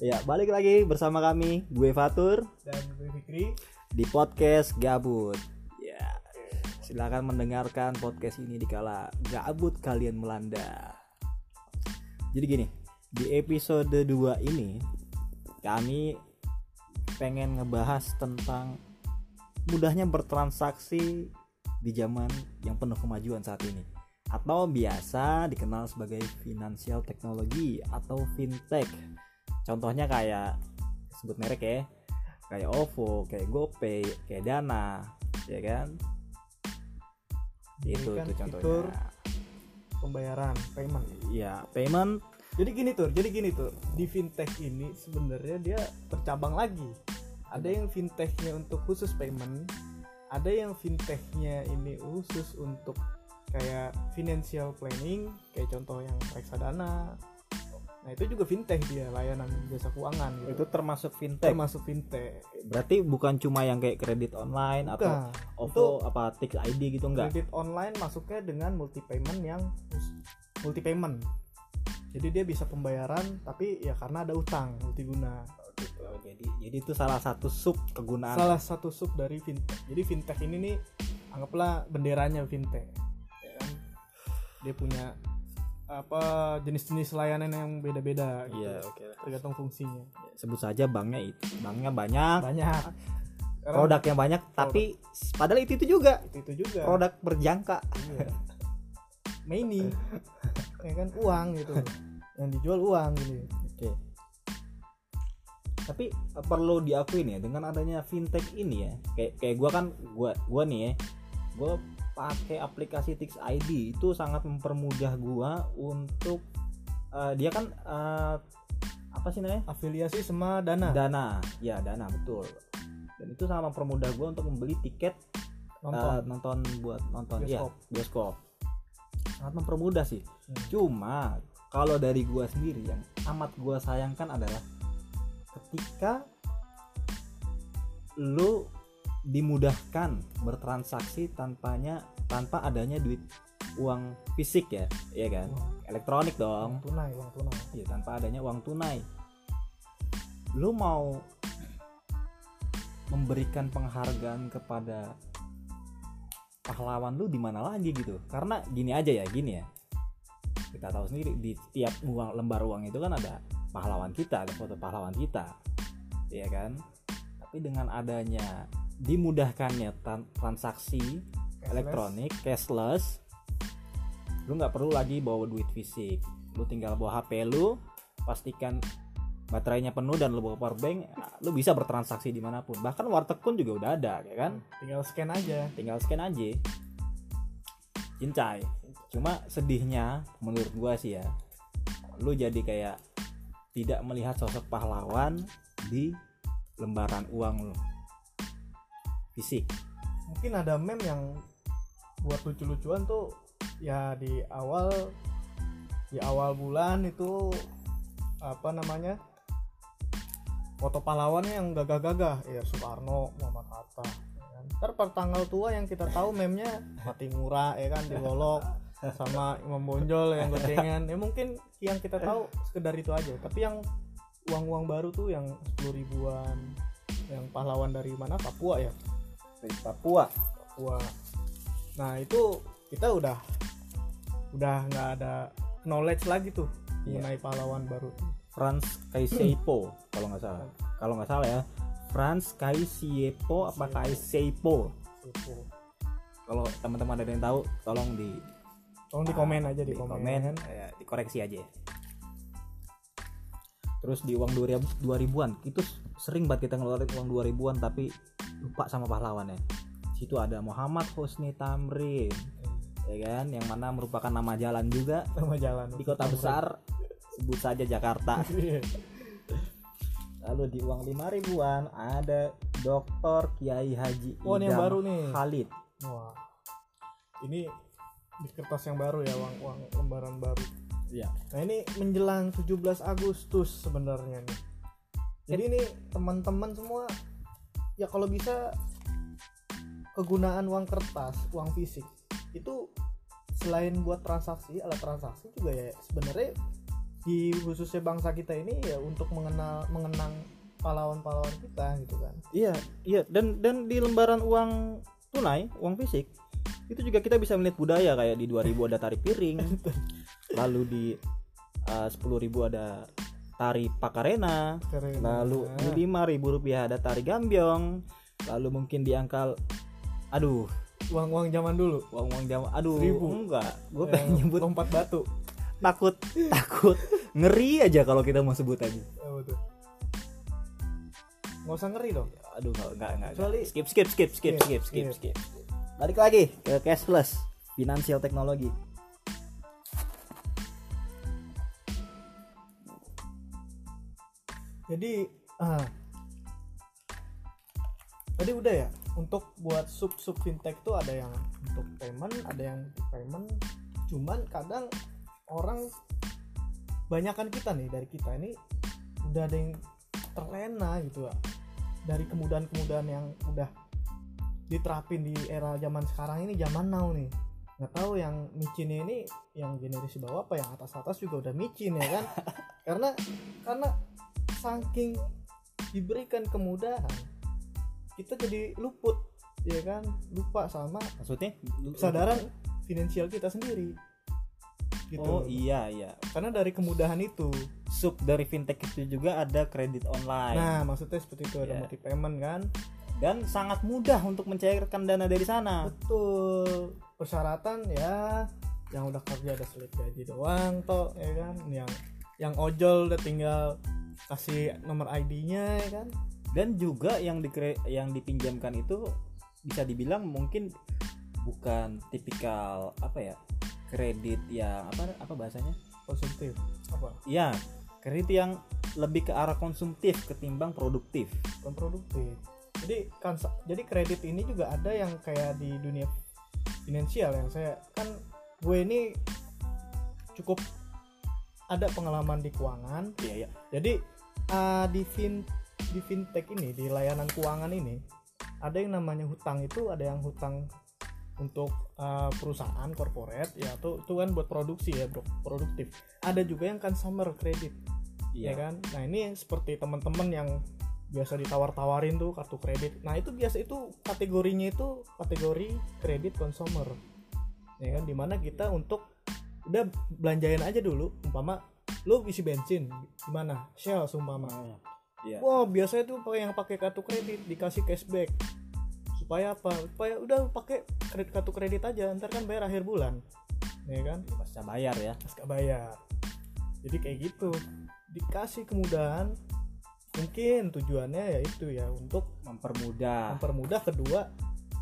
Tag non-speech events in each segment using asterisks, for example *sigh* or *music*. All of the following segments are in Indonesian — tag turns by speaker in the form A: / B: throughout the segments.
A: Ya, balik lagi bersama kami, gue Fatur
B: dan gue Fikri.
A: di podcast Gabut. Ya, silakan mendengarkan podcast ini dikala gabut kalian melanda. Jadi gini, di episode 2 ini kami pengen ngebahas tentang mudahnya bertransaksi di zaman yang penuh kemajuan saat ini atau biasa dikenal sebagai financial technology atau fintech. Contohnya kayak sebut merek ya, kayak OVO, kayak GoPay, kayak Dana, ya kan?
B: Ini
A: Itu
B: kan
A: tuh contohnya.
B: fitur pembayaran payment.
A: Ya, payment
B: Jadi gini tuh, jadi gini tuh di fintech ini sebenarnya dia tercabang lagi. Ada yang fintechnya untuk khusus payment, ada yang fintechnya ini khusus untuk kayak financial planning, kayak contoh yang reksadana. Nah itu juga fintech dia layanan jasa keuangan gitu.
A: itu termasuk fintech.
B: termasuk fintech.
A: Berarti bukan cuma yang kayak kredit online atau
B: Bukan.
A: OVO apa Tix ID gitu enggak?
B: Kredit online masuknya dengan multi payment yang multi payment. Jadi dia bisa pembayaran tapi ya karena ada utang multiguna.
A: Gitu. Jadi jadi itu salah satu sub kegunaan
B: Salah satu sub dari fintech. Jadi fintech ini nih anggaplah benderanya fintech. Ya kan? Dia punya apa jenis-jenis layanan yang beda-beda gitu.
A: Iya, oke. lah.
B: Tergantung fungsinya.
A: Sebut saja banknya itu. Banknya banyak,
B: Banyak.
A: Produk yang banyak, tapi padahal itu itu juga
B: itu, itu juga.
A: produk berjangka.
B: Iya. Money. ya kan uang gitu. Yang dijual uang gitu.
A: Oke. Tapi eh, perlu diakui nih ya, dengan adanya fintech ini ya, kayak kayak gua kan gua gua nih ya, gua pakai aplikasi Tix ID itu sangat mempermudah gua untuk eh, dia kan eh, apa sih namanya?
B: Afiliasi sama dana.
A: Dana. Ya, Dana betul. Dan itu sangat mempermudah gua untuk membeli tiket
B: nonton.
A: eh, nonton buat nonton ya
B: Bioskop.
A: bioskop. Sangat mempermudah sih.
B: Hmm.
A: Cuma kalau dari gua sendiri yang amat gua sayangkan adalah ketika lu dimudahkan bertransaksi tanpanya tanpa adanya duit uang fisik ya, iya kan?
B: Uang,
A: Elektronik
B: uang
A: dong.
B: tunai, uang tunai.
A: Iya, tanpa adanya uang tunai. Lu mau memberikan penghargaan kepada pahlawan lu di mana lagi gitu? Karena gini aja ya, gini ya. Kita tahu sendiri di tiap uang lembar uang itu kan ada pahlawan kita, ada foto pahlawan kita. Iya kan? Tapi dengan adanya dimudahkannya tran- transaksi
B: Cashless.
A: elektronik cashless lu nggak perlu lagi bawa duit fisik. Lu tinggal bawa HP lu pastikan baterainya penuh dan lu bawa power bank lu bisa bertransaksi di mana pun. Bahkan warteg pun juga udah ada ya kan?
B: Tinggal scan aja.
A: tinggal scan aja. Cincai. Cuma sedihnya menurut gua sih ya lu jadi kayak tidak melihat sosok pahlawan di lembaran uang lu fisik.
B: Mungkin ada meme yang buat lucu-lucuan tuh ya di awal di awal bulan itu apa namanya foto pahlawannya yang gagah-gagah. Ya Soekarno Muhammad Hatta ya kan. ntar per tanggal tua yang kita tahu memnya mati murah ya kan digolok sama Imam Bonjol yang gocengan. Ya mungkin yang kita tahu sekedar itu aja. Tapi yang uang-uang baru tuh yang 10 ribuan yang pahlawan dari mana? Papua ya?
A: Dari Papua.
B: Papua. Nah itu kita udah udah nggak ada knowledge lagi tuh
A: Iya.
B: mengenai pahlawan baru.
A: Franz Kaisiepo kalau nggak salah. Kalau nggak salah ya. Franz Kaisiepo apa
B: itu
A: kalau teman-teman ada yang tahu tolong di
B: tolong di komen aja di,
A: di
B: komen,
A: komen. Ya, dikoreksi aja terus di uang 2000 2000-an itu sering banget kita ngeluarin uang 2000-an tapi lupa sama pahlawannya. Situ ada Muhammad Husni Tamrin ya kan? Yang mana merupakan nama jalan juga. *laughs*
B: Sama jalan.
A: Di kota besar sebut saja Jakarta. *laughs*
B: Iya.
A: lalu di uang 5 ribuan ada Dr. Kiai Haji
B: Oh, ini yang baru nih.
A: Khalid.
B: Wah. Ini di kertas yang baru ya uang uang lembaran baru
A: Iya.
B: nah ini menjelang 17 Agustus sebenarnya nih. Jadi ini teman-teman semua ya kalau bisa kegunaan uang kertas uang fisik itu selain buat transaksi alat transaksi juga ya sebenarnya di khususnya bangsa kita ini ya untuk mengenal mengenang pahlawan-pahlawan kita gitu kan.
A: Iya, iya. Dan dan di lembaran uang tunai, uang fisik itu juga kita bisa melihat budaya kayak di 2000 ada tari piring, *laughs* lalu di uh, 10.000 ada tari pakarena,
B: Keren.
A: lalu di 5.000 rupiah ada tari gambyong, lalu mungkin di angka aduh,
B: uang-uang zaman dulu
A: uang-uang jam aduh
B: Seribu.
A: enggak, gue
B: yang
A: pengen nyebut
B: lompat batu
A: takut takut ngeri aja kalau kita mau sebut aja.
B: ya betul nggak usah ngeri dong
A: Aduh enggak enggak enggak.
B: Kecuali-
A: skip skip skip skip skip skip skip. Balik lagi ke cashless, finansial teknologi.
B: Jadi ah. Tadi udah ya untuk buat sub sub fintech tuh ada yang untuk payment ada yang payment. Cuman kadang orang banyakan kita nih dari kita ini udah ada yang terlena gitu ya dari kemudahan-kemudahan yang udah diterapin di era zaman sekarang ini zaman now nih. Nggak tahu yang micinnya ini yang generasi bawah apa yang atas atas juga udah micin ya kan? *laughs* Karena karena saking diberikan kemudahan kita jadi luput ya kan? Lupa sama
A: Maksudnya
B: kesadaran finansial kita sendiri. Gitu.
A: Oh iya iya.
B: karena dari kemudahan itu.
A: Sub dari fintech itu juga ada kredit online.
B: Nah maksudnya seperti itu ada
A: Ya.
B: multi payment kan?
A: Dan sangat mudah untuk mencairkan dana dari sana.
B: betul. Persyaratan ya yang udah kerja ada slip gaji doang toh ya kan? Yang yang ojol udah tinggal kasih nomor ID-nya ya kan
A: Dan juga yang di yang dipinjamkan itu bisa dibilang mungkin bukan tipikal apa ya kredit yang apa apa bahasanya?
B: konsumtif apa
A: Iya kredit yang lebih ke arah konsumtif ketimbang produktif.
B: bukan produktif jadi kan jadi kredit ini juga ada yang kayak di dunia finansial yang saya kan gue ini cukup ada pengalaman di keuangan.
A: Iya iya.
B: jadi uh, di fin di fintech ini di layanan keuangan ini ada yang namanya hutang itu ada yang hutang untuk uh, perusahaan corporate ya tuh itu kan buat produksi ya bro produktif. Ada juga yang consumer credit ya
A: Iya.
B: kan? Nah ini seperti teman-teman yang biasa ditawar-tawarin tuh kartu kredit. Nah itu biasa itu kategorinya itu kategori kredit consumer ya kan? Di mana kita untuk udah belanjain aja dulu umpama lu isi bensin gimana? Shell sumpama
A: Iya.
B: wah biasanya tuh pakai yang pakai kartu kredit dikasih cashback. Supaya apa? Supaya udah pakai kredit kartu kredit aja ntar kan bayar akhir bulan. Ya kan?
A: Pasca bayar ya.
B: pasca bayar. Jadi kayak gitu. Dikasih kemudahan mungkin tujuannya ya itu ya untuk
A: Mempermudah.
B: mempermudah kedua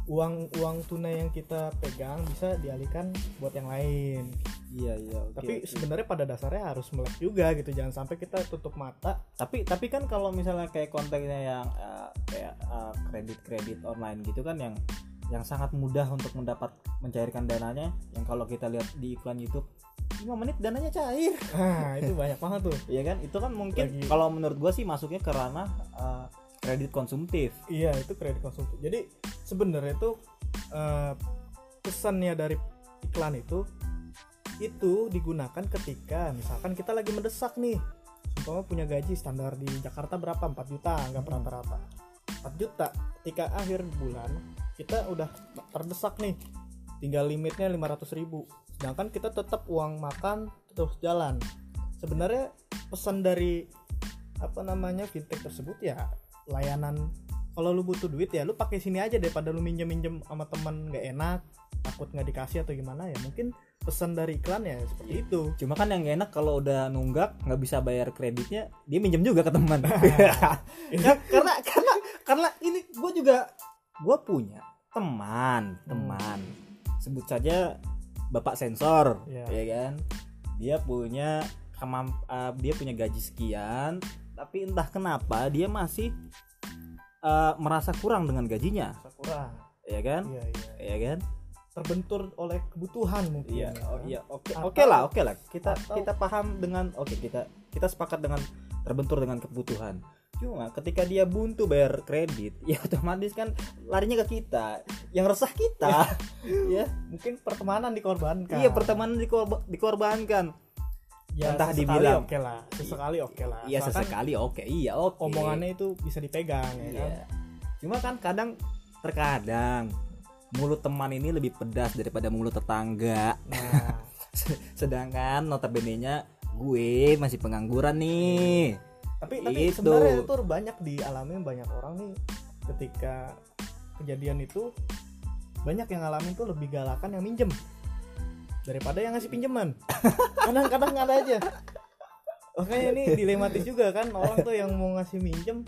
B: uang uang tunai yang kita pegang bisa dialihkan buat yang lain.
A: Iya iya. oke,
B: tapi
A: oke.
B: sebenarnya pada dasarnya harus melek juga gitu jangan sampai kita tutup mata.
A: Tapi tapi kan kalau misalnya kayak konteksnya yang eh, kayak eh, kredit-kredit online gitu kan yang yang sangat mudah untuk mendapat mencairkan dananya yang kalau kita lihat di iklan YouTube 5 menit dananya cair.
B: Nah itu banyak banget tuh.
A: Ya kan? Itu kan mungkin kalau menurut gua sih masuknya ke ranah eh, kredit konsumtif.
B: Iya itu kredit konsumtif. Jadi sebenarnya itu eh, pesannya dari iklan itu itu digunakan ketika misalkan kita lagi mendesak nih umpama punya gaji standar di Jakarta berapa? 4 juta anggap
A: Hmm.
B: rata-rata. 4 juta. Ketika akhir bulan kita udah terdesak nih tinggal limitnya 500 ribu. Sedangkan kita tetap uang makan terus jalan. Sebenarnya pesan dari apa namanya fintech tersebut ya layanan. Kalau lu butuh duit ya lu pakai sini aja daripada lu minjem minjem sama teman nggak enak takut nggak dikasih atau gimana ya. Mungkin pesan dari iklan ya seperti itu.
A: Cuma kan yang enak kalau udah nunggak nggak bisa bayar kreditnya dia minjem juga ke teman. *laughs* Ya, karena karena karena ini gue juga gue punya teman teman. Sebut saja bapak sensor
B: Ya.
A: ya kan? Dia punya kemamp eh, dia punya gaji sekian tapi entah kenapa dia masih eh, merasa kurang dengan gajinya
B: kurang
A: ya kan
B: iya iya
A: ya kan
B: terbentur oleh kebutuhan mungkin
A: Iya,
B: ya.
A: oh, iya, oke, oke lah, oke lah. Kita
B: atau-
A: kita paham dengan, oke kita kita sepakat dengan terbentur dengan kebutuhan. Cuma ketika dia buntu bayar kredit, *laughs* ya otomatis kan larinya ke kita, yang resah kita, ya. *laughs*
B: mungkin pertemanan dikorbankan
A: Iya pertemanan dikorba- dikorbankan.
B: Ya
A: entah dibilang.
B: oke lah. Sesekali oke lah.
A: Iya
B: Asalkan
A: sesekali oke. Iya oke.
B: omongannya itu bisa dipegang ya
A: Iya.
B: kan?
A: Cuma kan kadang terkadang mulut teman ini lebih pedas daripada mulut tetangga.
B: Nah. *laughs*
A: Sedangkan notabene nya gue masih pengangguran nih.
B: Tapi tapi
A: Itu.
B: sebenarnya itu banyak dialami banyak orang nih ketika kejadian itu banyak yang ngalamin tuh lebih galakan yang minjem daripada yang ngasih pinjaman. *laughs* Kadang-kadang ada aja. Makanya ini dilematis juga kan orang tuh yang mau ngasih minjem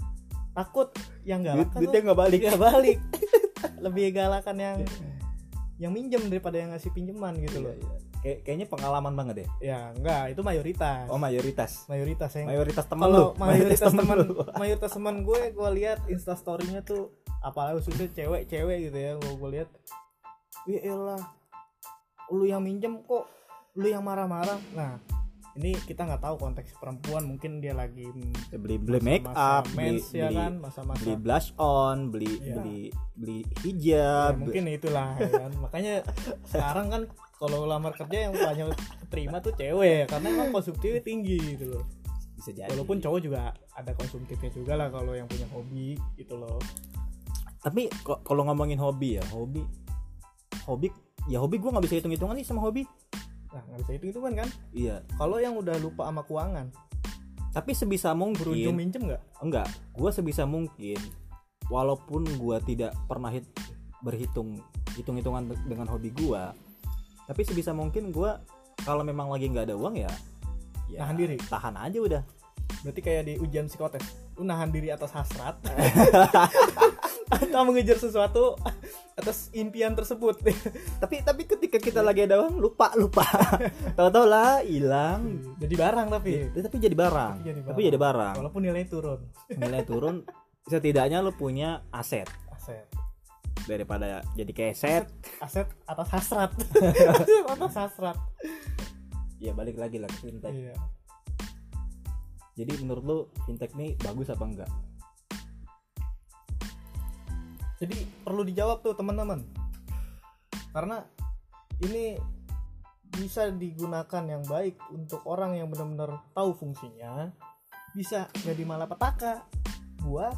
B: takut. Yang
A: Duit,
B: galakan
A: duitnya
B: tuh.
A: nggak balik.
B: Nggak balik. *laughs* Lebih galakan yang yang minjem daripada yang ngasih pinjaman gitu loh.
A: Iya, iya. Kayak- kayaknya pengalaman banget deh.
B: Ya enggak itu mayoritas.
A: Oh mayoritas.
B: Mayoritas yang
A: mayoritas teman lu.
B: kalau *laughs* mayoritas teman
A: lu.
B: mayoritas teman gue gue lihat instastorynya tuh apalagi khususnya cewek-cewek gitu ya gue gue lihat. Ya elah lu yang minjem kok. Lu yang marah-marah. Nah ini kita nggak tahu konteks perempuan. Mungkin dia lagi mm,
A: beli beli make
B: masa-masa
A: up beli
B: mens ya
A: beli,
B: kan? Masa-masa.
A: beli blush on beli
B: Iya.
A: beli beli
B: Ya,
A: hijab
B: mungkin itulah ya kan? Makanya sekarang kan kalau lamar kerja yang banyak terima tuh cewek karena emang konsumtifnya tinggi gitu loh.
A: Bisa jadi.
B: Walaupun cowok juga ada konsumtifnya juga lah kalau yang punya hobi gitu loh.
A: Tapi kok- kalau ngomongin hobi ya hobi hobi ya hobi gue nggak bisa hitung hitungan nih sama hobi.
B: Nah nggak bisa hitung hitungan kan?
A: Iya.
B: Kalau yang udah lupa sama keuangan.
A: Tapi sebisa
B: berujung
A: mungkin
B: minjem nggak?
A: Enggak. Gue sebisa mungkin walaupun gue tidak pernah hit, berhitung hitung hitungan dengan hobi gue tapi sebisa mungkin gue kalau memang lagi nggak ada uang ya, ya
B: Nahan diri.
A: tahan aja udah.
B: Berarti kayak di ujian psikotes. Lu nahan diri atas hasrat *laughs* atau mengejar sesuatu atas impian tersebut. *laughs*
A: Tapi tapi ketika kita lagi ada uang lupa lupa. *laughs* Tahu-tahu lah hilang.
B: Jadi barang tapi.
A: Ya, tapi jadi barang.
B: Tapi jadi
A: tapi jadi barang.
B: walaupun nilai turun.
A: Nilai turun setidaknya lu punya aset.
B: Aset.
A: Daripada jadi keset
B: aset atas hasrat. Aset *laughs* atas hasrat.
A: Ya balik lagi lah ke fintech.
B: Iya.
A: Jadi menurut lu fintech nih bagus apa enggak
B: jadi perlu dijawab tuh teman-teman. Karena ini bisa digunakan yang baik untuk orang yang benar-benar tahu fungsinya bisa jadi malapetaka buat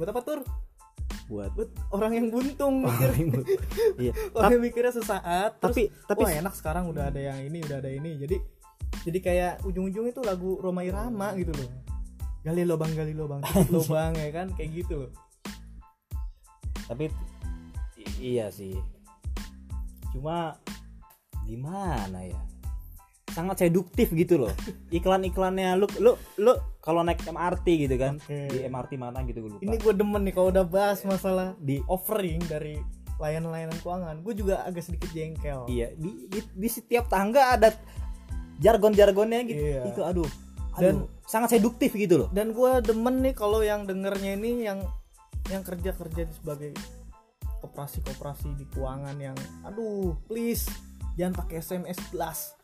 B: buat apa tur?
A: Buat
B: buat orang yang buntung mikir. *laughs*
A: iya.
B: Orang yang mikirnya sesaat terus
A: tapi tapi
B: wah enak sekarang udah ada yang ini udah ada ini. Jadi jadi kayak ujung-ujung itu lagu Roma Irama gitu loh. Gali lubang gali lubang *laughs* lubang ya kan? Kayak gitu loh
A: tapi iya sih. Cuma gimana ya? Sangat seduktif gitu loh. *laughs* Iklan-iklannya lu lu lu kalau naik MRT gitu kan
B: Oke.
A: di MRT mana gitu gue lupa.
B: Ini gue demen nih kalau udah bahas masalah
A: di
B: offering dari layanan-layanan keuangan gue juga agak sedikit jengkel.
A: Iya di, di, di setiap tangga ada jargon-jargonnya gitu.
B: Iya.
A: itu aduh
B: Dan-
A: dan sangat seduktif gitu loh.
B: dan gue demen nih kalau yang dengernya ini yang yang kerja kerja sebagai koperasi-koperasi di keuangan yang aduh please jangan pakai SMS blast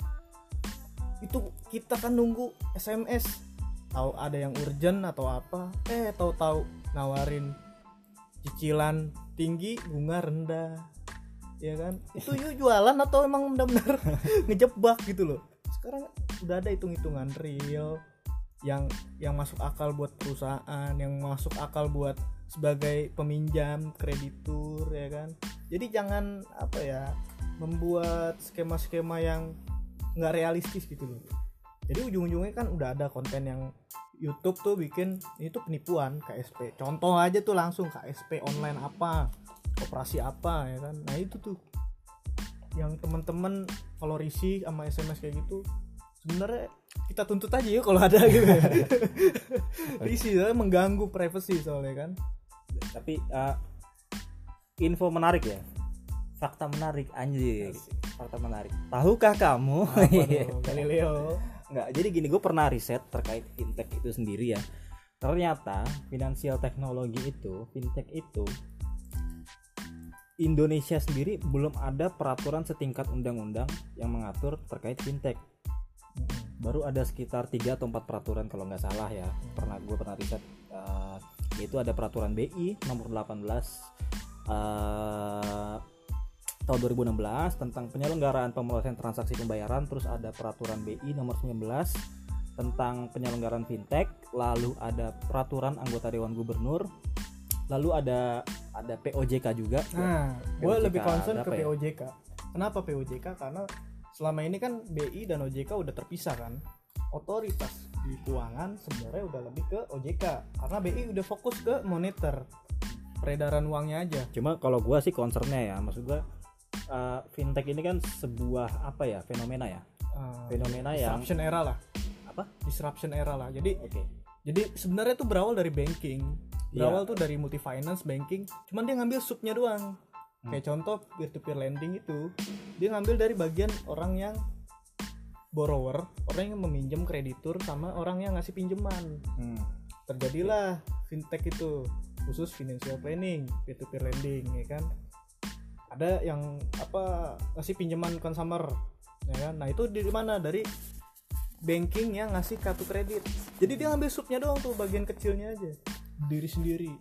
B: itu kita kan nunggu SMS tahu ada yang urgent atau apa? Eh tahu-tahu nawarin cicilan tinggi bunga rendah. Ya kan? Itu yuk jualan atau emang benar-benar *laughs* ngejebak gitu loh. Sekarang udah ada hitung-hitungan real yang yang masuk akal buat perusahaan yang masuk akal buat sebagai peminjam kreditur ya kan? Jadi jangan apa ya membuat skema-skema yang nggak realistis gitu loh. Jadi ujung-ujungnya kan udah ada konten yang YouTube tuh bikin ini tuh penipuan KSP contoh aja tuh langsung KSP online apa operasi apa ya kan? Nah itu tuh yang teman-teman kalau risih sama SMS kayak gitu sebenarnya kita tuntut aja yuk kalau ada gitu. *laughs* Risih mengganggu privacy soalnya kan
A: tapi uh, info menarik ya? Fakta menarik anjir. Fakta menarik. Tahukah kamu?
B: Tuh *laughs* Galileo?
A: Nggak jadi gini gue pernah riset terkait fintech itu sendiri ya. Ternyata finansial teknologi itu fintech itu Indonesia sendiri belum ada peraturan setingkat undang-undang yang mengatur terkait fintech. Baru ada sekitar 3 atau 4 peraturan kalau nggak salah ya. Pernah gue pernah riset eh, yaitu ada peraturan BI nomor 18 eh, tahun 2016 tentang penyelenggaraan pemrosesan transaksi pembayaran terus ada peraturan BI nomor 19 tentang penyelenggaraan fintech lalu ada peraturan anggota dewan gubernur lalu ada ada POJK juga
B: Nah, gue lebih concern ke
A: ya?
B: POJK. Kenapa POJK? Karena selama ini kan BI dan OJK udah terpisah kan. Otoritas di keuangan sebenarnya udah lebih ke OJK karena BI udah fokus ke moneter peredaran uangnya aja.
A: cuma kalau gua sih concernnya ya maksud gua uh, fintech ini kan sebuah apa ya fenomena ya
B: Uh,
A: fenomena yang
B: disruption era lah.
A: apa
B: Disruption era lah. Jadi
A: oke
B: jadi sebenarnya tuh berawal dari banking.
A: Iya.
B: Berawal tuh dari multi finance banking. Cuman dia ngambil subnya doang.
A: Hmm.
B: Kayak contoh peer to peer lending itu, dia ngambil dari bagian orang yang borrower, orang yang meminjam kreditur sama orang yang ngasih pinjaman.
A: Hmm.
B: Terjadilah fintech itu khusus financial planning, peer to peer lending ya kan. Ada yang apa ngasih pinjaman consumer ya kan. Nah, itu dari mana? Dari banking yang ngasih kartu kredit. Jadi dia ngambil subnya doang tuh bagian kecilnya aja. Diri sendiri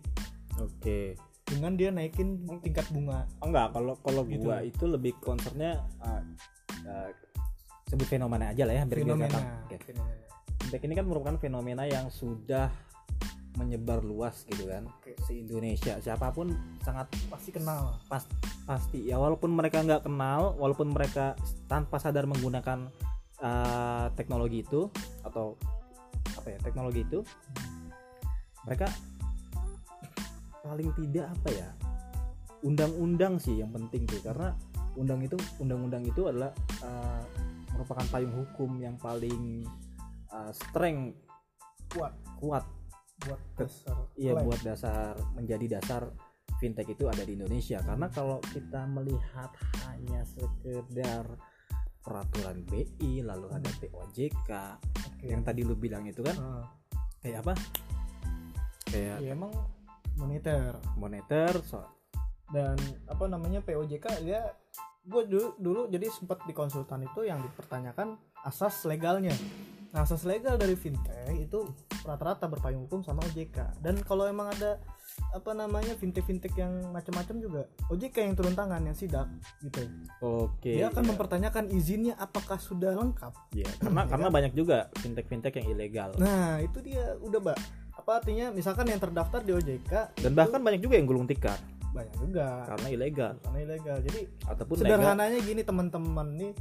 A: oke
B: dengan dia naikin tingkat bunga.
A: enggak kalau kalau
B: Gitu.
A: gua itu lebih concernnya uh, uh, sebut fenomena aja lah ya biar biar
B: Fenomena.
A: gampang. Oke.
B: Fenomena.
A: Fintech ini kan merupakan fenomena yang sudah menyebar luas gitu kan
B: Oke.
A: se Indonesia siapa pun sangat
B: Pasti kenal.
A: pas pasti ya walaupun mereka nggak kenal walaupun mereka tanpa sadar menggunakan uh, teknologi itu atau apa ya teknologi itu mereka paling tidak apa ya undang-undang sih yang penting tuh karena undang itu undang-undang itu adalah uh, merupakan payung hukum yang paling uh, strength
B: Kuat.
A: kuat.
B: Buat dasar.
A: Iya buat dasar menjadi dasar fintech itu ada di Indonesia. Karena kalau kita melihat hanya sekedar peraturan BI lalu ada POJK
B: Oke.
A: yang tadi lu bilang itu kan
B: Ah,
A: kayak apa? Kayak
B: ya emang moneter.
A: moneter so
B: dan apa namanya POJK ya gue dulu dulu jadi sempat di konsultan itu yang dipertanyakan asas legalnya. Nah asas legal dari fintech itu rata-rata berpayung hukum sama OJK dan kalau emang ada apa namanya fintech fintech yang macam-macam juga OJK yang turun tangan yang sidak gitu.
A: Oke.
B: Dia akan
A: iya.
B: mempertanyakan izinnya apakah sudah lengkap.
A: Iya, karena
B: Iya *laughs*
A: karena banyak juga fintech fintech yang ilegal.
B: Nah itu dia udah mbak. Apa artinya? Misalkan yang terdaftar di OJK
A: dan bahkan banyak juga yang gulung tikar
B: banyak juga.
A: Karena ilegal.
B: Karena ilegal. Jadi
A: ataupun legal.
B: sederhananya gini teman-teman nih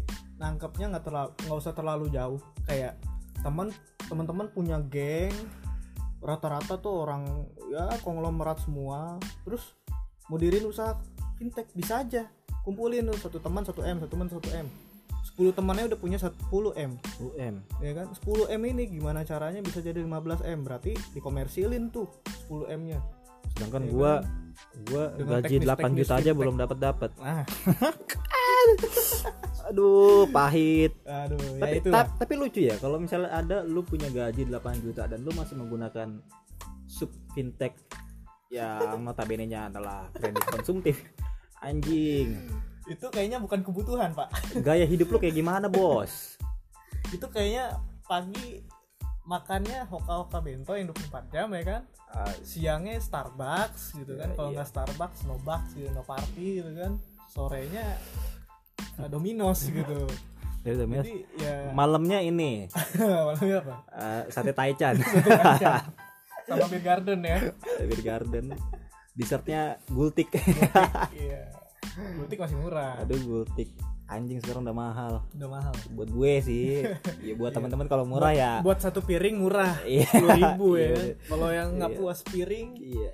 B: nangkepnya nggak terlalu nggak usah terlalu jauh. Kayak teman teman-teman punya geng rata-rata tuh orang ya konglomerat semua. Terus mudirin usaha fintech bisa aja. Kumpulin tuh satu teman satu m satu teman satu m. 10 temannya udah punya 10 m.
A: UM
B: ya kan? 10 m ini gimana caranya bisa jadi 15 m? Berarti dikomersilin tuh 10 m nya
A: sedangkan
B: Iya
A: gua
B: kan?
A: Gua
B: Dengan
A: gaji 8
B: teknis-teknis
A: juta aja
B: fintech.
A: belum dapat dapat
B: nah *laughs*
A: aduh pahit.
B: Aduh
A: tapi,
B: ya itu.
A: ta- tapi lucu ya kalau misalnya ada lu punya gaji 8 juta dan lu masih menggunakan sub fintech yang notabene nya adalah kredit konsumtif. Anjing.
B: Itu kayaknya bukan kebutuhan pak.
A: Gaya hidup lu kayak gimana bos?
B: Itu kayaknya pagi makannya hoka-hoka bento yang 24 jam ya kan?
A: Ah,
B: siangnya Starbucks gitu kan.
A: Ya,
B: kalau
A: iya.
B: nggak Starbucks no Bucks gitu no party gitu kan. Sorenya uh, Domino's *laughs* gitu.
A: Dari Domino's.
B: jadi ya.
A: Malamnya ini. *laughs*
B: Malamnya apa?
A: Eh, sate taichan. *laughs*
B: Sama Beer Garden ya.
A: Beer Garden. Dessertnya gultik
B: iya Gultik masih murah.
A: Aduh gultik anjing sekarang udah mahal.
B: Udah mahal.
A: Buat gue sih. *laughs* Ya buat teman-teman kalau murah ya.
B: buat satu piring murah. *laughs*
A: Iya.
B: sepuluh ribu ya.
A: Iya.
B: kalau yang nggak
A: Iya.
B: puas piring
A: iya.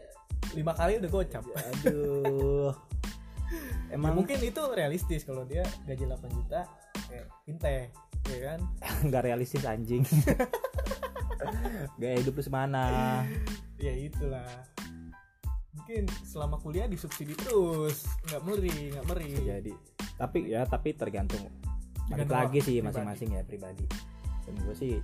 B: lima kali udah gocap.
A: Aduh. *laughs*
B: Ya,
A: emang
B: mungkin itu realistis kalau dia gaji 8 juta kayak fintech ya kan?
A: Nggak realistis anjing. Gaya hidup lu semana?
B: Ya itulah mungkin selama kuliah disubsidi terus. Nggak meri nggak meri.
A: Jadi. Tapi ya tapi tergantung. Balik
B: Tergantung
A: lagi sih masing-masing ya pribadi. Dan gue sih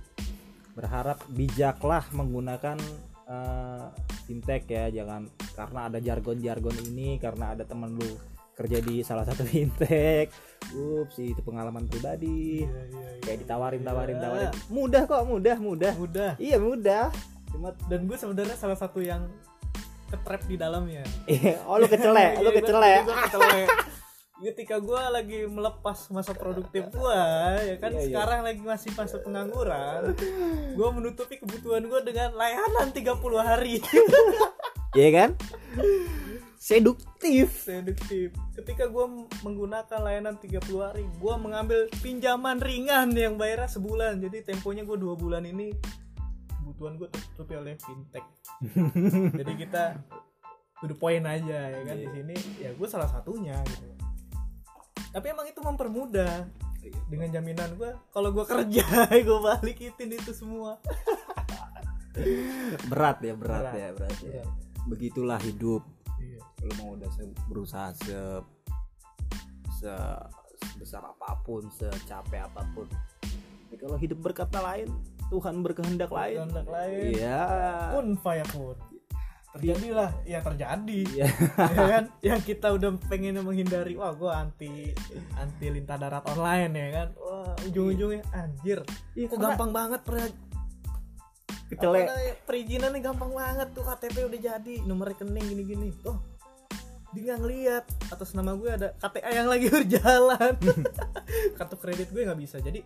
A: berharap bijaklah menggunakan eh, fintech ya. Jangan karena ada jargon-jargon ini karena ada temen lu kerja di salah satu *laughs* fintech. Ups itu pengalaman pribadi.
B: Iya, iya, iya.
A: kayak ditawarin tawarin
B: Iya.
A: tawarin. Mudah kok mudah mudah.
B: Mudah.
A: Iya mudah. Cuma
B: dan gue sebenarnya salah satu yang ketrap di dalamnya
A: iya oh lu kecelek *laughs* lu
B: Iya,
A: kecelek
B: ketika gue lagi melepas masa produktif gue ya kan
A: Iya, iya.
B: sekarang lagi masih masa pengangguran gue menutupi kebutuhan gue dengan layanan 30 hari *laughs*
A: Iya kan? Seduktif.
B: seduktif ketika gue menggunakan layanan 30 hari gue mengambil pinjaman ringan yang bayarnya sebulan jadi temponya gue dua bulan ini kebutuhan gue tertutupi oleh fintech *laughs* jadi kita to the point aja ya kan di sini ya gue salah satunya gitu tapi emang itu mempermudah dengan jaminan gue kalau gue kerja *laughs* gue balikin itu semua *laughs*
A: Berat ya, berat,
B: Berat.
A: ya, berat ya.
B: Iya.
A: Begitulah hidup.
B: Iya.
A: Lu mau udah se- berusaha se se sebesar apa pun, secapek apa pun. Tapi kalau hidup berkata lain, Tuhan berkehendak lain.
B: Kehendak lain.
A: Iya.
B: pun fayakun terjadilah ya terjadi
A: Iya. *laughs*
B: ya kan yang kita udah pengen menghindari wah gue anti anti lintah darat online ya kan wah ujung-ujungnya anjir
A: Iya,
B: kok gampang banget per
A: Kecele.
B: apa namanya, perizinannya gampang banget tuh KTP udah jadi nomor rekening gini-gini oh dia nggak ngeliat. Atas nama gue ada KTA yang lagi *laughs* berjalan. *laughs* Kartu kredit gue nggak bisa. Jadi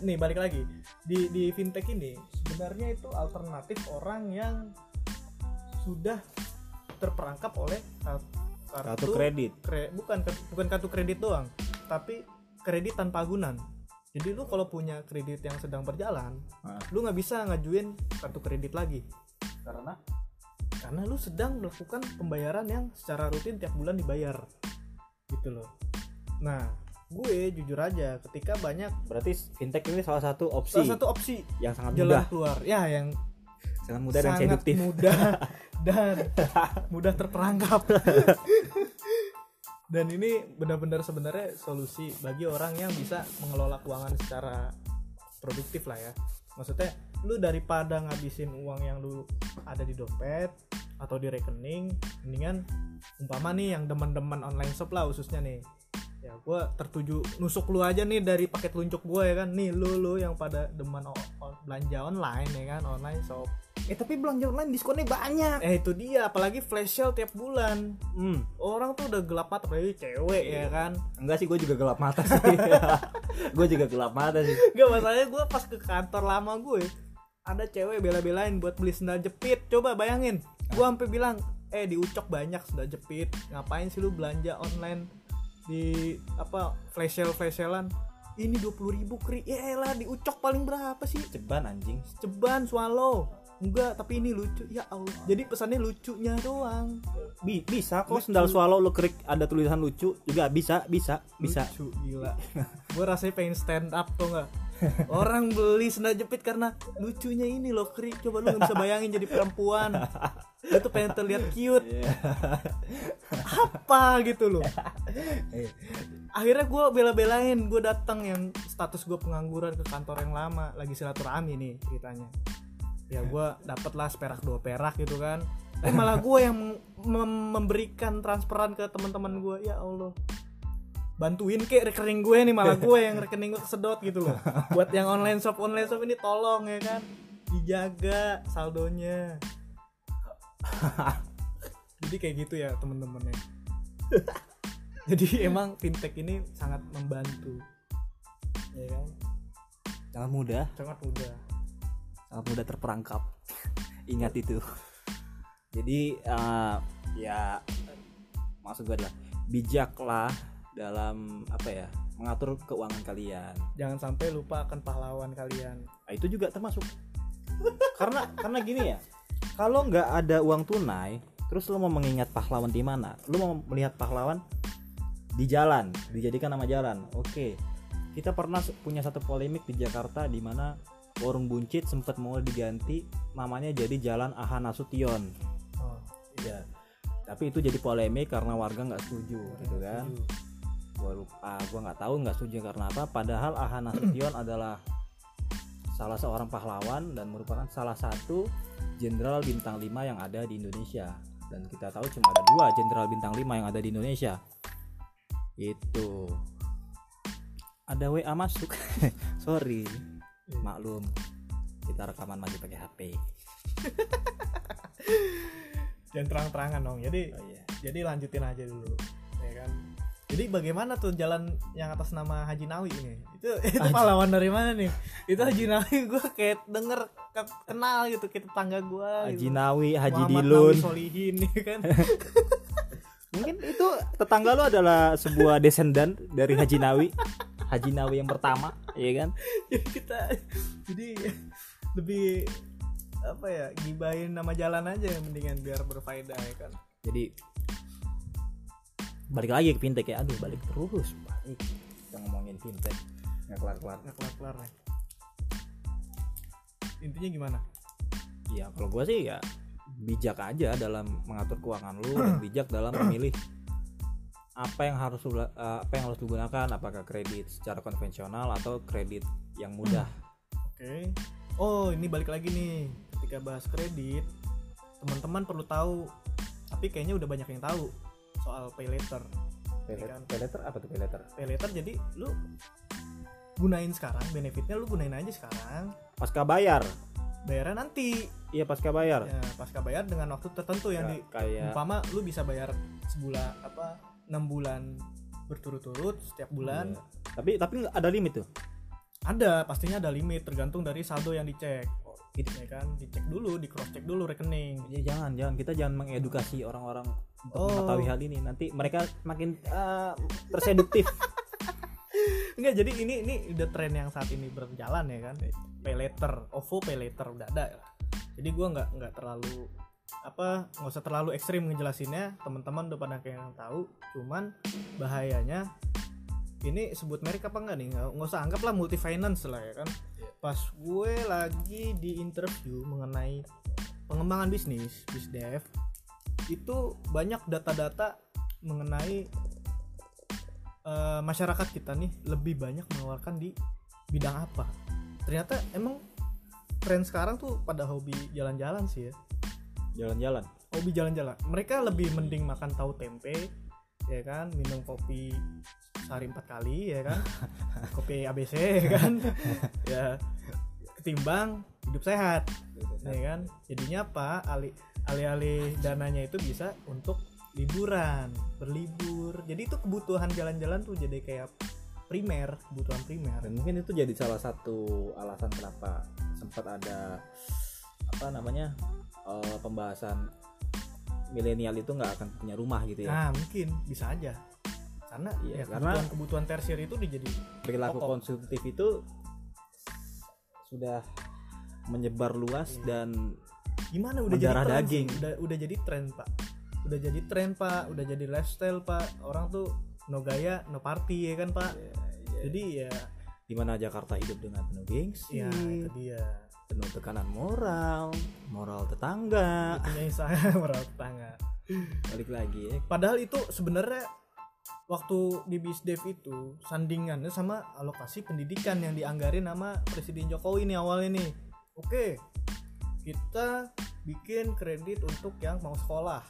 B: nih balik lagi. Di di fintech ini sebenarnya itu alternatif orang yang sudah terperangkap oleh kar-
A: Kartu kredit.
B: kre- bukan bukan kartu kredit doang tapi kredit tanpa agunan. Jadi lu kalau punya kredit yang sedang berjalan
A: Nah,
B: lu nggak bisa ngajuin kartu kredit lagi.
A: Karena
B: karena lu sedang melakukan pembayaran yang secara rutin tiap bulan dibayar. Gitu loh. Nah gue jujur aja ketika banyak
A: berarti fintech ini salah satu opsi.
B: Salah satu opsi
A: yang sangat
B: jalan
A: mudah,
B: keluar. Ya yang
A: sangat mudah dan
B: sangat
A: seduktif.
B: mudah *laughs* dan mudah terperangkap. *laughs* Dan ini benar-benar sebenarnya solusi bagi orang yang bisa mengelola keuangan secara produktif lah ya maksudnya lu daripada ngabisin uang yang lu ada di dompet atau di rekening mendingan umpama nih yang demen-demen online shop lah khususnya nih ya gue tertuju. Nusuk lu aja nih dari paket luncuk gue ya kan? Nih lu lu yang pada demen belanja online ya kan? Online shop.
A: Eh tapi belanja online diskonnya banyak.
B: eh itu dia. Apalagi flash sale tiap bulan.
A: Hmm.
B: orang tuh udah gelap mata apalagi cewek ya kan?
A: Enggak sih, gue juga gelap mata sih. *laughs* gue juga gelap mata sih.
B: Gak masalahnya gue pas ke kantor lama gue ada cewek bela-belain buat beli sendal jepit. Coba bayangin. Gue sampai bilang eh di ucok banyak sendal jepit. Ngapain sih lu belanja online di apa flash sale flash salean ini 20.000 ribu kri. Ya elah di ucok paling berapa sih?
A: Ceban anjing.
B: ceban swallow. Enggak tapi ini lucu. Ya Allah. Jadi pesannya lucunya doang.
A: Bi- bisa kok
B: Lucu.
A: sendal swallow lu klik ada tulisan lucu juga. Bisa, bisa, bisa.
B: lucu gila. *laughs* Gue rasanya pengen stand up tuh nggak? Orang beli sendal jepit karena lucunya ini loh kri coba lu nggak bisa bayangin jadi perempuan. Lu tuh pengen terlihat cute. Apa gitu loh *laughs* *laughs* akhirnya gue bela-belain gue datang yang status gue pengangguran ke kantor yang lama lagi silaturahmi nih ceritanya. Ya gue dapet lah seperak dua perak gitu kan. Tapi malah gue yang mem- memberikan transferan ke teman-teman gue ya allah bantuin kek rekening gue nih malah gue yang rekening gue kesedot gitu loh. Buat yang online shop online shop ini tolong ya kan dijaga saldonya. Jadi kayak gitu ya temen-temennya *laughs* jadi emang fintech ini sangat membantu. Ya kan?
A: Sangat mudah,
B: sangat mudah.
A: Sangat mudah terperangkap. *laughs* Ingat itu. Jadi eh, ya maksud gue adalah bijaklah dalam apa ya mengatur keuangan kalian.
B: jangan sampai lupa akan pahlawan kalian.
A: Nah, itu juga termasuk. *laughs* Karena karena gini ya kalau nggak ada uang tunai terus lo mau mengingat pahlawan di mana? Lo mau melihat pahlawan di jalan dijadikan nama jalan. Oke. Kita pernah punya satu polemik di Jakarta di mana warung buncit sempat mau diganti namanya jadi Jalan Aha Nasution
B: oh,
A: ya. Tapi itu jadi polemik karena warga nggak setuju gitu kan?
B: setuju.
A: gua lupa gua nggak tahu nggak setuju karena apa. Padahal Aha Nasution *clears throat* adalah salah seorang pahlawan dan merupakan salah satu jenderal bintang 5 yang ada di Indonesia. Dan kita tahu cuma ada dua jenderal bintang 5 yang ada di Indonesia itu. Ada WA masuk. *laughs* Sorry. Maklum. Kita rekaman masih pakai HP *laughs*
B: jangan terang-terangan dong. Jadi
A: oh iya.
B: jadi lanjutin aja dulu ya kan? Jadi bagaimana tuh jalan yang atas nama Haji Nawi ini? Itu *laughs* itu pahlawan dari mana nih? Itu Haji Nawi gue kayak denger ke- kenal gitu kayak tetangga gue
A: Haji
B: gitu.
A: Nawi Haji
B: Muhammad
A: Dilun.
B: Nawi Solihin ya kan
A: mungkin itu tetangga lu adalah sebuah descendant dari Haji Nawi. Haji Nawi yang pertama ya kan?
B: Jadi kita jadi lebih apa ya gibahin nama jalan aja yang mendingan biar berfaedah ya kan?
A: Jadi balik lagi ke fintech ya. Aduh balik terus. Balik kita ngomongin fintech. Nggak kelar kelar
B: nggak kelar kelar nih intinya gimana?
A: Ya kalau gua sih ya bijak aja dalam mengatur keuangan lu *clears throat* dan bijak dalam memilih apa yang harus lu, eh, apa yang harus digunakan. Apakah kredit secara konvensional atau kredit yang mudah?
B: Oke. Oh ini balik lagi nih. Ketika bahas kredit teman-teman perlu tahu tapi kayaknya udah banyak yang tahu soal pay later.
A: Pay
B: Iya kan?
A: pay letter apa tuh pay letter
B: pay later jadi lu gunain sekarang benefitnya lu gunain aja sekarang.
A: Pasca bayar
B: bayarnya nanti.
A: Iya pasca bayar.
B: Ya pasca bayar dengan waktu tertentu yang di
A: kayak
B: umpama lu bisa bayar sebulan apa enam bulan berturut-turut setiap bulan.
A: Iya. tapi tapi ada limit tuh?
B: Ada pastinya ada limit tergantung dari saldo yang dicek.
A: Gitu.
B: ya kan? Dicek dulu di cross check dulu rekening.
A: Ya, jangan jangan. Kita jangan mengedukasi orang-orang untuk
B: Oh.
A: mengetahui hal ini. Nanti mereka makin eh, terseduktif. *laughs*
B: Enggak jadi ini ini udah tren yang saat ini berjalan ya kan pay later. OVO pay later udah ada jadi gua nggak nggak terlalu apa nggak usah terlalu ekstrim ngejelasinnya. Teman-teman udah pada kayak yang tahu cuman bahayanya ini sebut merek apa enggak nih? Nggak usah anggaplah multi finance lah ya kan. Pas gue lagi di interview mengenai pengembangan bisnis bisdev itu banyak data-data mengenai eh, masyarakat kita nih lebih banyak mengeluarkan di bidang apa ternyata emang tren sekarang tuh pada hobi jalan-jalan sih ya.
A: Jalan-jalan?
B: Hobi jalan-jalan. Mereka lebih mending makan tahu tempe ya kan? Minum kopi sehari empat kali ya kan? *laughs* Kopi ABC ya kan? *laughs* Ya ketimbang hidup sehat ya kan? jadinya apa? Alih alih-alih dananya itu bisa untuk liburan berlibur. Jadi itu kebutuhan jalan-jalan tuh jadi kayak primer kebutuhan primer.
A: Dan mungkin itu jadi salah satu alasan kenapa sempat ada apa namanya eh, pembahasan milenial itu nggak akan punya rumah gitu ya.
B: Nah mungkin. Bisa aja. Karena
A: Iya,
B: ya
A: karena-
B: kebutuhan kebutuhan tersier itu dijadi
A: perilaku
B: pokok.
A: konsumtif itu sudah menyebar luas dan
B: gimana? Udah jadi tren
A: daging.
B: udah udah jadi tren pak. Udah jadi tren pak. Udah jadi lifestyle pak. Orang tuh no gaya no party ya kan pak? Jadi ya
A: di mana Jakarta hidup dengan penuh gengsi
B: ya itu dia.
A: penuh tekanan moral moral tetangga.
B: Punya saya merawat tetangga.
A: Balik lagi ya.
B: Padahal itu sebenarnya waktu di bisdev itu sandingannya sama alokasi pendidikan yang dianggarin sama Presiden Jokowi nih awalnya nih. Oke kita bikin kredit untuk yang mau sekolah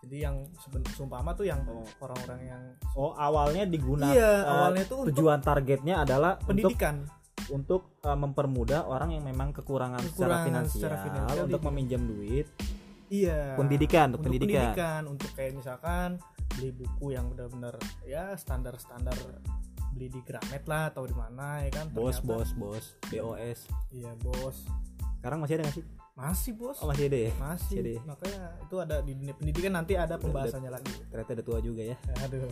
B: jadi yang seben- seumpama tuh yang
A: Oh.
B: orang-orang yang
A: oh awalnya digunakan
B: Iya,
A: eh,
B: awalnya tuh untuk
A: tujuan targetnya adalah untuk
B: pendidikan
A: untuk uh, mempermudah orang yang memang kekurangan, secara
B: Kekurangan
A: finansial,
B: secara finansial
A: untuk
B: di-
A: meminjam duit
B: iya
A: pendidikan untuk,
B: untuk
A: pendidikan.
B: pendidikan. untuk kayak misalkan beli buku yang benar-benar ya standar-standar beli di Gramet lah atau di mana ya kan
A: bos
B: Ternyata-
A: bos bos bos
B: iya bos
A: sekarang masih ada nggak sih
B: masih bos.
A: Oh masih ada ya?
B: Masih.
A: Jadi.
B: makanya itu ada di dunia pendidikan nanti ada pembahasannya lagi.
A: ternyata udah tua juga ya.
B: Aduh.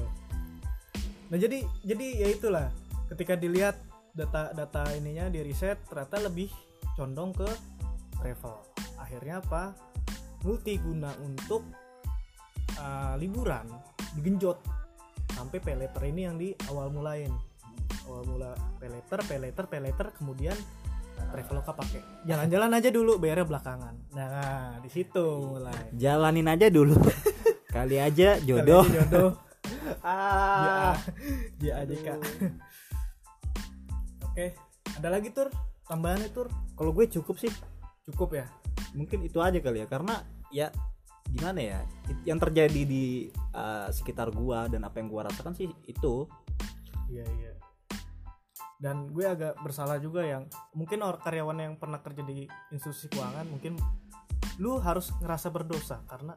B: Nah jadi jadi ya itulah. Ketika dilihat data-data ininya di riset ternyata lebih condong ke travel. Akhirnya apa? Multiguna untuk uh, liburan digenjot sampai pay later ini yang di awal mulain. Awal mula later pay later kemudian Traveloka pakai. Jalan-jalan aja dulu bayarnya belakangan. Nah di situ mulai.
A: Jalanin aja dulu. *laughs* Kali aja jodoh
B: Kali aja jodoh. *laughs*
A: ah.
B: Ya, JAJK. *laughs* Oke, ada lagi tur? Tambahannya tur?
A: Kalau gue cukup sih.
B: Cukup ya.
A: mungkin itu aja kali ya karena ya gimana ya yang terjadi di uh, sekitar gua dan apa yang gua rasakan sih itu.
B: Iya iya. Dan gue agak bersalah juga yang mungkin orang karyawan yang pernah kerja di institusi keuangan mungkin lu harus ngerasa berdosa karena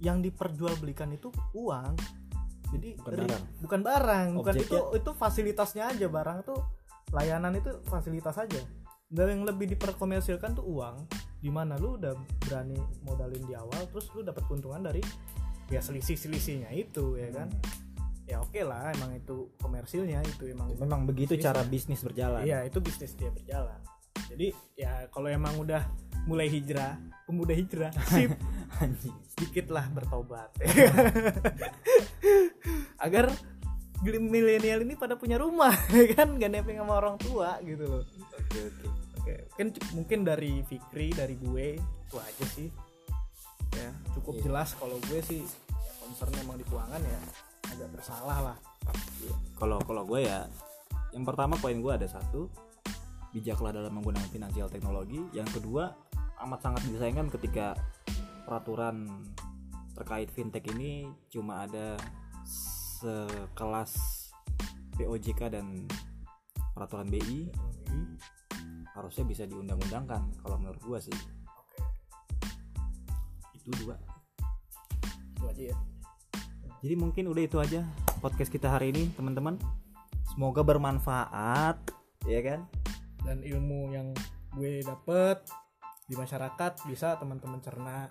B: yang diperjualbelikan itu uang. Jadi
A: Bukan
B: ri-
A: barang.
B: bukan barang bukan itu
A: Objeknya-
B: itu fasilitasnya aja. Barang itu layanan itu fasilitas aja. Dan yang lebih diperkomersilkan tuh uang. Di mana lu udah berani modalin di awal terus lu dapat keuntungan dari ya selisih selisihnya itu ya kan ya oke lah emang itu komersilnya itu emang
A: memang begitu
B: Bisnis
A: cara bisnis berjalan.
B: Iya itu bisnis dia berjalan. Jadi ya kalau emang udah mulai hijrah pemuda hijrah *laughs* sip. Sedikit lah bertobat. *laughs* Agar milenial ini pada punya rumah *laughs* ya kan? Gak nepeng sama orang tua gitu loh.
A: Oke oke.
B: Oke mungkin mungkin dari Fikri dari gue itu aja sih. Ya. Cukup
A: Iya.
B: jelas kalau gue sih ya, concern emang di keuangan ya agak bersalah lah.
A: Kalau kalau gue ya yang pertama poin gue ada satu bijaklah dalam menggunakan finansial teknologi. Yang kedua amat sangat disayangkan ketika peraturan terkait fintech ini cuma ada sekelas POJK dan peraturan BI harusnya bisa diundang-undangkan kalau menurut gue sih.
B: Oke.
A: Itu dua.
B: Itu aja ya
A: Jadi mungkin udah itu aja podcast kita hari ini teman-teman. Semoga bermanfaat, ya kan?
B: dan ilmu yang gue dapet di masyarakat bisa teman-teman cerna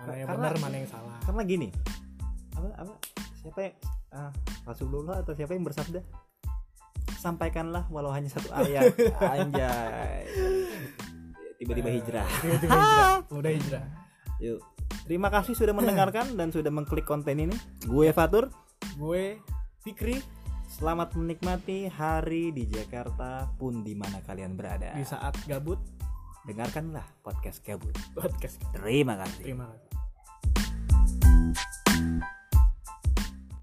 B: mana yang
A: Karena-
B: benar mana yang salah
A: Karena gini, apa apa siapa yang ah, Rasulullah atau siapa yang bersabda? Sampaikanlah walau hanya satu ayat. *laughs* Anjay. Tiba-tiba hijrah.
B: tiba-tiba hijrah *laughs* udah hijrah
A: Yuk. Terima kasih sudah mendengarkan dan sudah mengklik konten ini. Gue Fatur.
B: gue Fikri
A: Selamat menikmati hari di Jakarta pun di mana kalian berada.
B: di saat gabut
A: Dengarkanlah podcast Gabut.
B: podcast
A: Terima kasih.
B: terima kasih